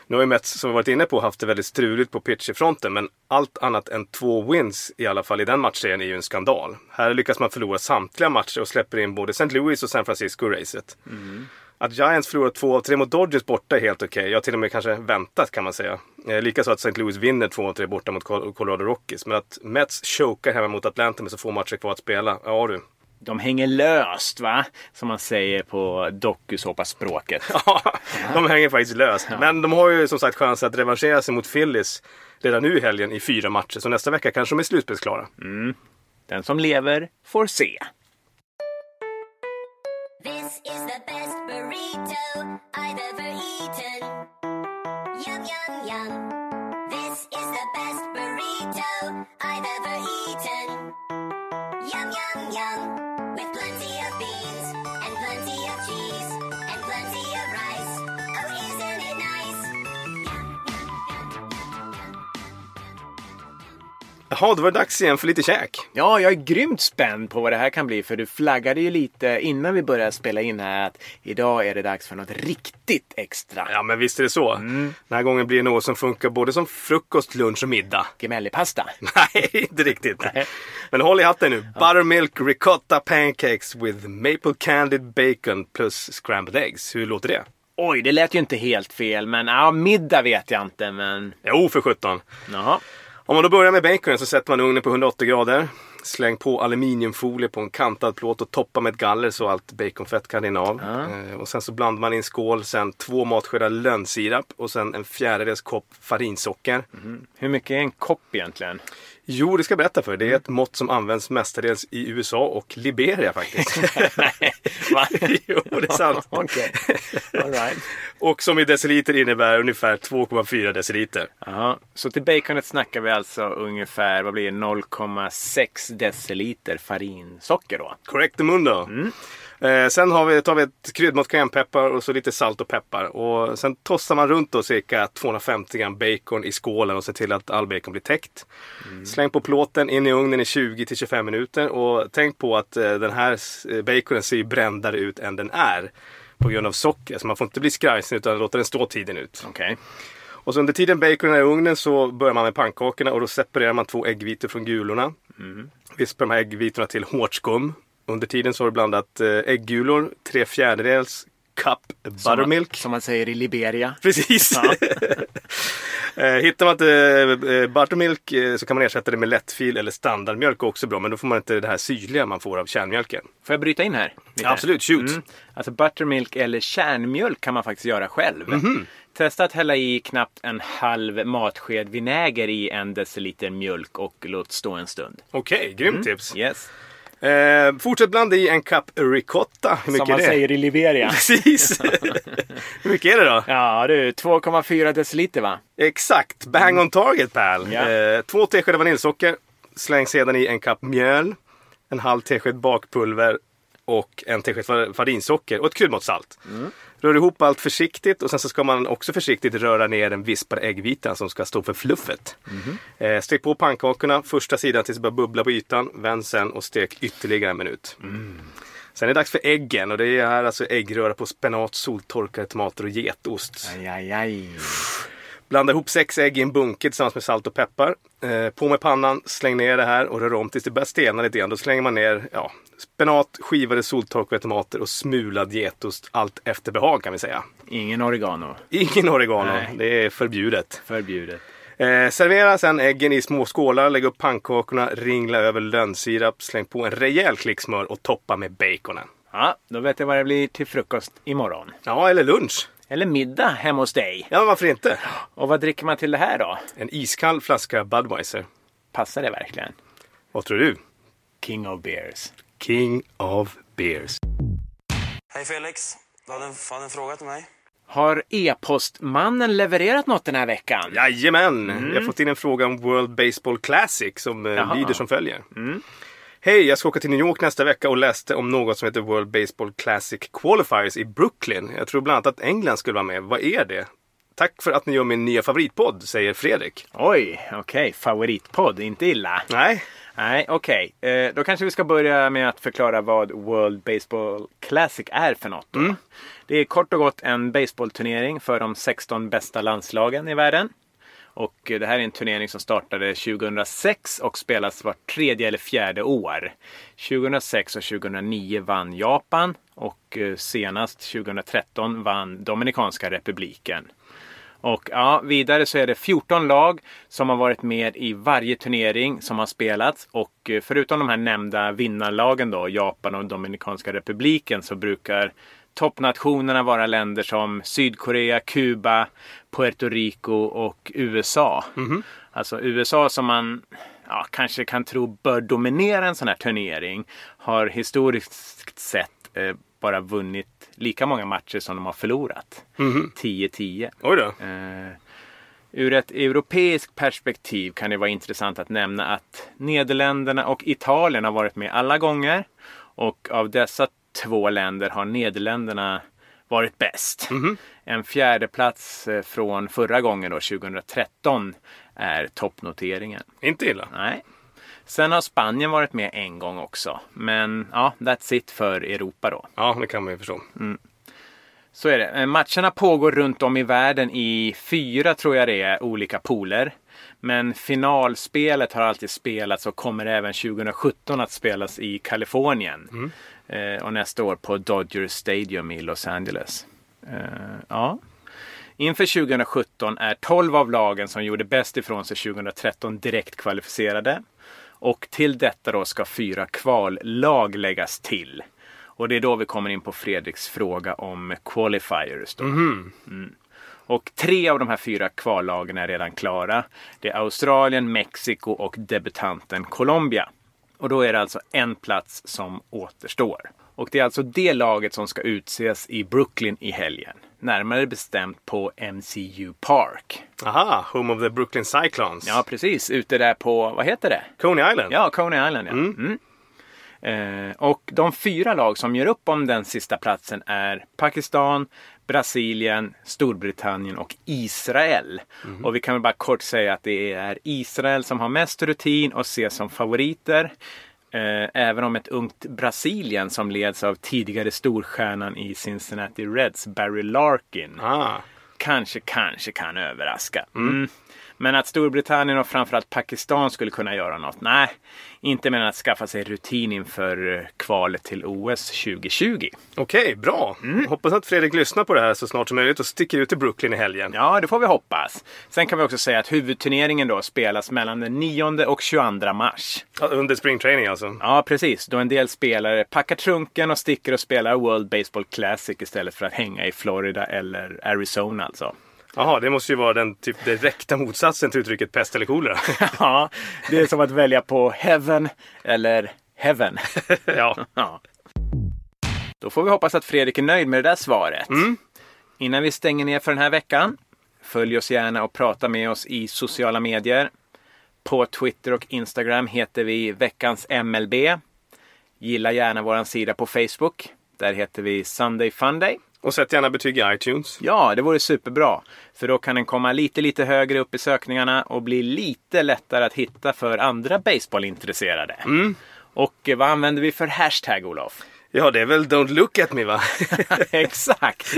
S2: Nu har ju Mets, som vi varit inne på, haft det väldigt struligt på pitcherfronten men allt annat än två wins, i alla fall i den matchserien, är ju en skandal. Här lyckas man förlora samtliga matcher och släpper in både St. Louis och San Francisco i racet. Mm. Att Giants förlorar två av tre mot Dodgers borta är helt okej. Ja, till och med kanske väntat kan man säga. Eh, Likaså att St. Louis vinner två av tre borta mot Col- Colorado Rockies. Men att Mets chokar hemma mot Atlanta med så få matcher kvar att spela. Ja du.
S1: De hänger löst, va? Som man säger på dokusåpaspråket.
S2: Ja, de hänger faktiskt löst. Men de har ju som sagt chans att revanschera sig mot Phillies redan nu i helgen i fyra matcher. Så nästa vecka kanske de är slutspelsklara.
S1: Den som lever får se.
S6: Is the best burrito I've ever eaten. Yum, yum, yum. This is the best burrito I've ever eaten. Yum, yum, yum.
S2: Jaha, då var det dags igen för lite käk.
S1: Ja, jag är grymt spänd på vad det här kan bli för du flaggade ju lite innan vi började spela in här att idag är det dags för något riktigt extra.
S2: Ja, men visst är det så. Den här gången blir det något som funkar både som frukost, lunch och middag.
S1: Gemellipasta.
S2: Nej, inte riktigt. Men håll i hatten nu. Buttermilk ricotta pancakes with maple candied bacon plus scrambled eggs. Hur låter det?
S1: Oj, det lät ju inte helt fel, men ja, middag vet jag inte, men
S2: Jo, för sjutton.
S1: jaha.
S2: Om man då börjar med baconen så sätter man ugnen på 180 grader. Släng på aluminiumfolie på en kantad plåt och toppa med ett galler så allt baconfett kan rinna av. Eh, och sen så blandar man i en skål sen två matskedar lönnsirap och sen en fjärdedels kopp farinsocker.
S1: Hur mycket är en kopp egentligen?
S2: Jo, det ska jag berätta för. Det är ett mått som används mestadels i USA och Liberia faktiskt.
S1: Va?
S2: jo, det är sant.
S1: Okej, all right.
S2: Och som i deciliter innebär ungefär 2,4 deciliter.
S1: Jaha, så till baconet snackar vi alltså ungefär, vad blir det, 0,6 deciliter farinsocker då?
S2: Correct the mundo. Eh, sen har vi, tar vi ett kryddmått cayennepeppar och så lite salt och peppar. Och sen tossar man runt då cirka 250 gram bacon i skålen och ser till att all bacon blir täckt. Släng på plåten in i ugnen i 20-25 minuter. Och tänk på att eh, den här eh, baconen ser ju brändare ut än den är. På grund av socker. Så man får inte bli skrajsen utan låta den stå tiden ut.
S1: Okej.
S2: Och så under tiden baconen är i ugnen så börjar man med pannkakorna och då separerar man två äggvitor från gulorna. Vispar de här äggvitorna till hårt skum. Under tiden så har du blandat eh, äggulor, tre fjärdedels cup
S1: Som
S2: buttermilk.
S1: man, som man säger i Liberia.
S2: Precis!
S1: Ja.
S2: Eh, Hittar man inte eh, buttermilk eh, så kan man ersätta det med lättfil eller standardmjölk också bra. Men då får man inte det här syrliga man får av kärnmjölken.
S1: Får jag bryta in här? lite?
S2: Absolut, shoot!
S1: Mm. Alltså buttermilk eller kärnmjölk kan man faktiskt göra själv. Testa att hälla i knappt en halv matsked vinäger i en deciliter mjölk och låt stå en stund.
S2: Okej, grymt tips.
S1: Yes.
S2: Eh, fortsätt blanda i en kapp ricotta. Hur mycket
S1: Som man
S2: är det?
S1: säger i Liberia.
S2: Precis. Hur mycket är det då?
S1: Ja du, 2,4 deciliter va?
S2: Exakt, bang on target pal.
S1: Ja.
S2: Eh, två teskedar vaniljsocker. Släng sedan i en kapp mjöl. En halv tesked bakpulver. Och en tesked fa- farinsocker och ett kryddmått salt. Rör ihop allt försiktigt och sen så ska man också försiktigt röra ner den vispade äggvitan som ska stå för fluffet. Eh, stek på pannkakorna första sidan tills det börjar bubbla på ytan. Vänd sen och stek ytterligare en minut. Sen är det dags för äggen och det är här alltså äggröra på spenat, soltorkade tomater och getost.
S1: Aj, aj, aj.
S2: Blanda ihop sex ägg i en bunke tillsammans med salt och peppar. Eh, på med pannan, släng ner det här och rör om tills det börjar stelna lite grann. Då slänger man ner ja, spenat, skivade soltorkade tomater och smulad getost. Allt efter behag kan vi säga.
S1: Ingen oregano.
S2: Ingen oregano,
S1: Nej.
S2: det är förbjudet.
S1: Förbjudet.
S2: Eh, servera sen äggen i små skålar, lägg upp pannkakorna, ringla över lönnsirap, släng på en rejäl klick smör och toppa med baconen.
S1: Ja, då vet jag vad det blir till frukost imorgon.
S2: Ja, eller lunch.
S1: Eller middag hemma hos dig.
S2: Ja, varför inte?
S1: Och vad dricker man till det här då?
S2: En iskall flaska Budweiser.
S1: Passar det verkligen?
S2: Vad tror du?
S1: King of beers.
S2: King of beers.
S7: Hej Felix, du hade en, hade en fråga till mig.
S1: Har e-postmannen levererat något den här veckan?
S2: Jajamän! Jag har fått in en fråga om World Baseball Classic som eh,
S1: Jaha.
S2: lyder som följer. Hej, jag ska åka till New York nästa vecka och läste om något som heter World Baseball Classic Qualifiers i Brooklyn. Jag tror bland annat att England skulle vara med. Vad är det? Tack för att ni gör min nya favoritpodd, säger Fredrik.
S1: Oj, okej. Favoritpodd, inte illa.
S2: Nej,
S1: Nej, okej. Eh, då kanske vi ska börja med att förklara vad World Baseball Classic är för något. Då. Det är kort och gott en baseballturnering för de 16 bästa landslagen i världen. Och det här är en turnering som startade 2006 och spelas vart tredje eller fjärde år. 2006 och 2009 vann Japan och eh, senast 2013 vann Dominikanska republiken. Och ja, vidare så är det 14 lag som har varit med i varje turnering som har spelats. Och eh, förutom de här nämnda vinnarlagen då, Japan och Dominikanska republiken, så brukar toppnationerna vara länder som Sydkorea, Kuba, Puerto Rico och USA. Alltså USA som man ja, kanske kan tro bör dominera en sån här turnering har historiskt sett eh, bara vunnit lika många matcher som de har förlorat. 10-10.
S2: oj då.
S1: Eh, ur ett europeiskt perspektiv kan det vara intressant att nämna att Nederländerna och Italien har varit med alla gånger. Och av dessa två länder har Nederländerna varit bäst. En fjärde plats eh, från förra gången då, 2013, är toppnoteringen.
S2: Inte illa.
S1: Nej. Sen har Spanien varit med en gång också. Men ja, that's it för Europa då.
S2: Ja, det kan man ju förstå.
S1: Så är det. Eh, Matcherna pågår runt om i världen i fyra, tror jag det är, olika pooler. Men finalspelet har alltid spelats och kommer även 2017 att spelas i Kalifornien. Eh, och nästa år på Dodger Stadium i Los Angeles. Eh, ja. Inför 2017 är 12 av lagen som gjorde bäst ifrån sig 2013 direkt kvalificerade. Och till detta då ska fyra kvallag läggas till. Och det är då vi kommer in på Fredriks fråga om qualifiers. Då. Mm. Och tre av de här fyra kvallagen är redan klara. Det är Australien, Mexiko och debutanten Colombia. Och då är det alltså en plats som återstår. Och det är alltså det laget som ska utses i Brooklyn i helgen. Närmare bestämt på MCU Park.
S2: Aha, Home of the Brooklyn Cyclones.
S1: Ja, precis. Ute där på, vad heter det?
S2: Coney Island.
S1: Ja, Coney Island ja. Mm. Eh, och de fyra lag som gör upp om den sista platsen är Pakistan, Brasilien, Storbritannien och Israel. Och vi kan väl bara kort säga att det är Israel som har mest rutin och ses som favoriter. Eh, även om ett ungt Brasilien som leds av tidigare storstjärnan i Cincinnati Reds, Barry Larkin,
S2: Ah,
S1: kanske, kanske kan överraska. Mm. Men att Storbritannien och framförallt Pakistan skulle kunna göra något? Nej, inte mer än att skaffa sig rutin inför eh, kvalet till OS 2020.
S2: Okej, bra. Hoppas att Fredrik lyssnar på det här så snart som möjligt och sticker ut till Brooklyn i helgen.
S1: Ja, det får vi hoppas. Sen kan vi också säga att huvudturneringen då spelas mellan den 9 och 22 mars.
S2: Ja, Under springtraining alltså.
S1: Ja, precis. Då en del spelare packar trunken och sticker och spelar World Baseball Classic istället för att hänga i Florida eller Arizona alltså.
S2: Jaha, det måste ju vara den typ direkta motsatsen till uttrycket pest eller kolera.
S1: Ja, det är som att välja på heaven eller heaven.
S2: ja.
S1: Ja. Då får vi hoppas att Fredrik är nöjd med det där svaret. Innan vi stänger ner för den här veckan, följ oss gärna och prata med oss i sociala medier. På Twitter och Instagram heter vi veckans MLB. Gilla gärna vår sida på Facebook. Där heter vi Sunday Funday.
S2: Och sätt gärna betyg i iTunes.
S1: Ja, det vore superbra. För då kan den komma lite, lite högre upp i sökningarna och bli lite lättare att hitta för andra baseballintresserade. Och eh, vad använder vi för hashtag, Olof?
S2: Ja, det är väl Don't look at me va?
S1: Exakt!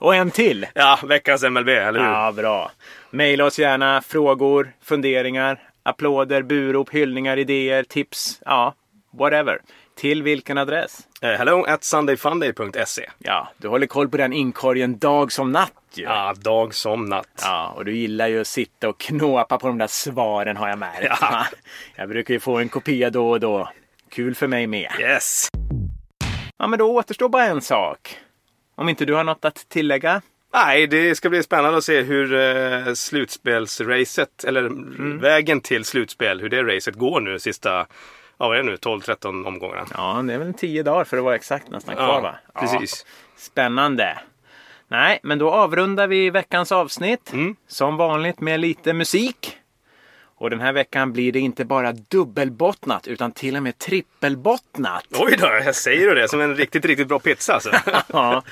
S1: Och en till.
S2: ja, veckans MLB, eller hur?
S1: Ja, bra. Maila oss gärna frågor, funderingar, applåder, burop, hyllningar, idéer, tips. Ja, whatever. Till vilken adress?
S2: Eh, hello at sundayfunday.se.
S1: Ja, du håller koll på den inkorgen dag som natt ju.
S2: Ja, dag som natt.
S1: Ja, och du gillar ju att sitta och knåpa på de där svaren har jag märkt.
S2: Ja.
S1: Jag brukar ju få en kopia då och då. Kul för mig med.
S2: Yes!
S1: Ja, men då återstår bara en sak. Om inte du har något att tillägga?
S2: Nej, det ska bli spännande att se hur eh, slutspelsracet, eller vägen till slutspel, hur det racet går nu sista, ja vad är det nu, 12-13 omgångarna.
S1: Ja, det är väl tio dagar för att vara exakt nästan kvar
S2: Ja,
S1: va?
S2: precis.
S1: Ja, spännande. Nej, men då avrundar vi veckans avsnitt.
S2: Mm.
S1: Som vanligt med lite musik. Och den här veckan blir det inte bara dubbelbottnat utan till och med trippelbottnat.
S2: Oj då, jag säger du det som en riktigt, riktigt bra pizza alltså.
S1: Ja,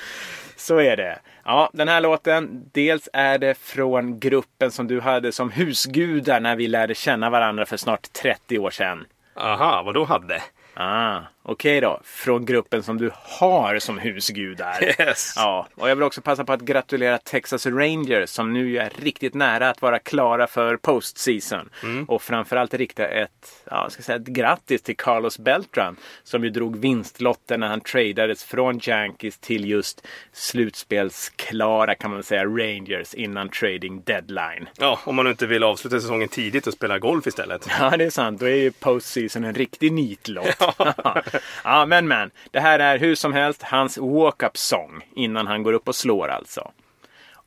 S1: så är det. Ja, den här låten, dels är det från gruppen som du hade som husgudar när vi lärde känna varandra för snart 30 år sedan.
S2: Aha, vad då hade?
S1: Ah, okej då. Från gruppen som du har som husgudar.
S2: Yes.
S1: Ja, och jag vill också passa på att gratulera Texas Rangers som nu är riktigt nära att vara klara för postseason. Och framförallt rikta ett, ja, ska säga ett grattis till Carlos Beltran som ju drog vinstlotten när han tradades från Yankees till just slutspelsklara kan man säga Rangers innan trading deadline.
S2: Ja, om man inte vill avsluta säsongen tidigt och spela golf istället.
S1: Ja, det är sant. Då är ju postseason en riktig nitlott. ja, men men. Det här är hur som helst hans walk-up song innan han går upp och slår alltså.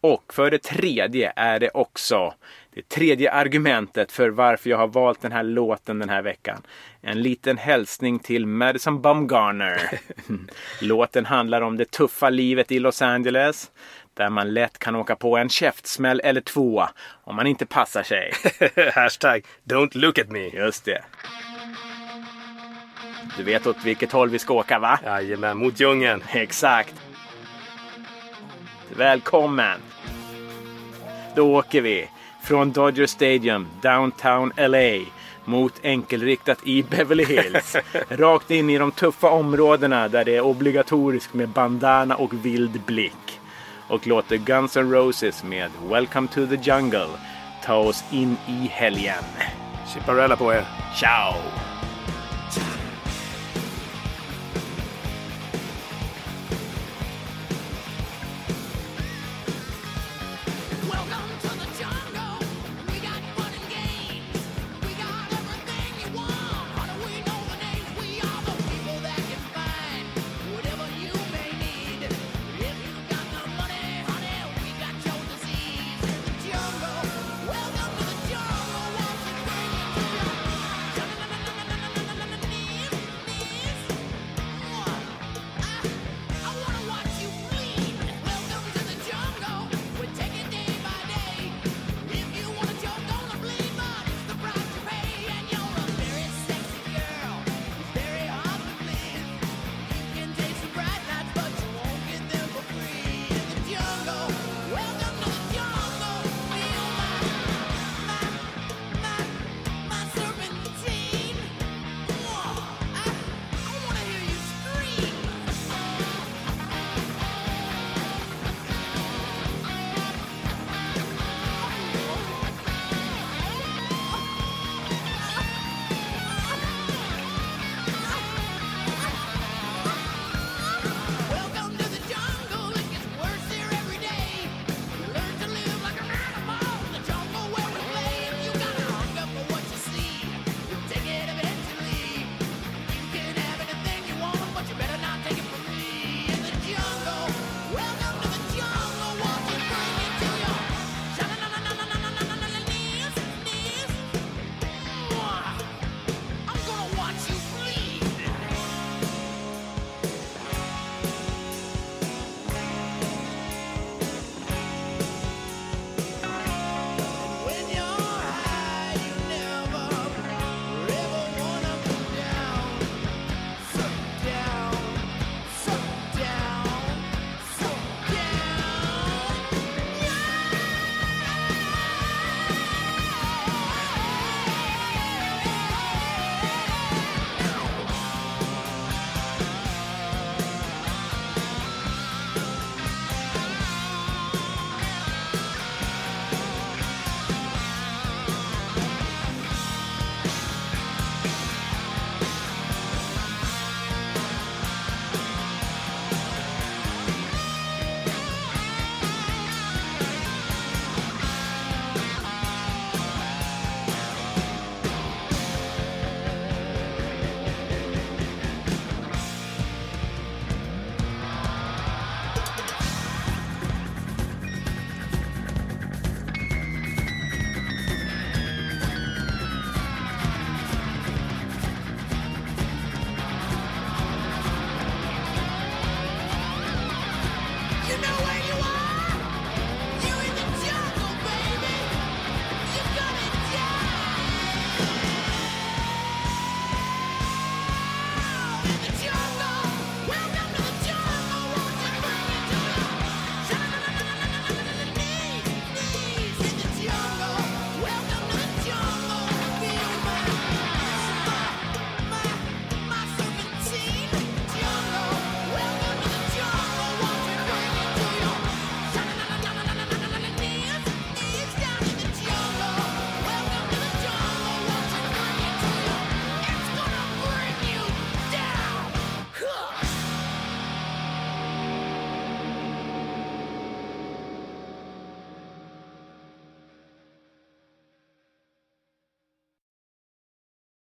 S1: Och för det tredje är det också det tredje argumentet för varför jag har valt den här låten den här veckan. En liten hälsning till Madison Bumgarner. Låten handlar om det tuffa livet i Los Angeles. Där man lätt kan åka på en käftsmäll eller två om man inte passar sig.
S2: Hashtag don't look at me.
S1: Just det. Du vet åt vilket håll vi ska åka va?
S2: Jajamän, mot djungeln.
S1: Exakt. Välkommen. Då åker vi från Dodger Stadium, downtown LA mot enkelriktat i Beverly Hills. Rakt in i de tuffa områdena där det är obligatoriskt med bandana och vild blick. Och låter Guns N' Roses med Welcome to the Jungle ta oss in i helgen.
S2: Chipparella på er.
S1: Ciao!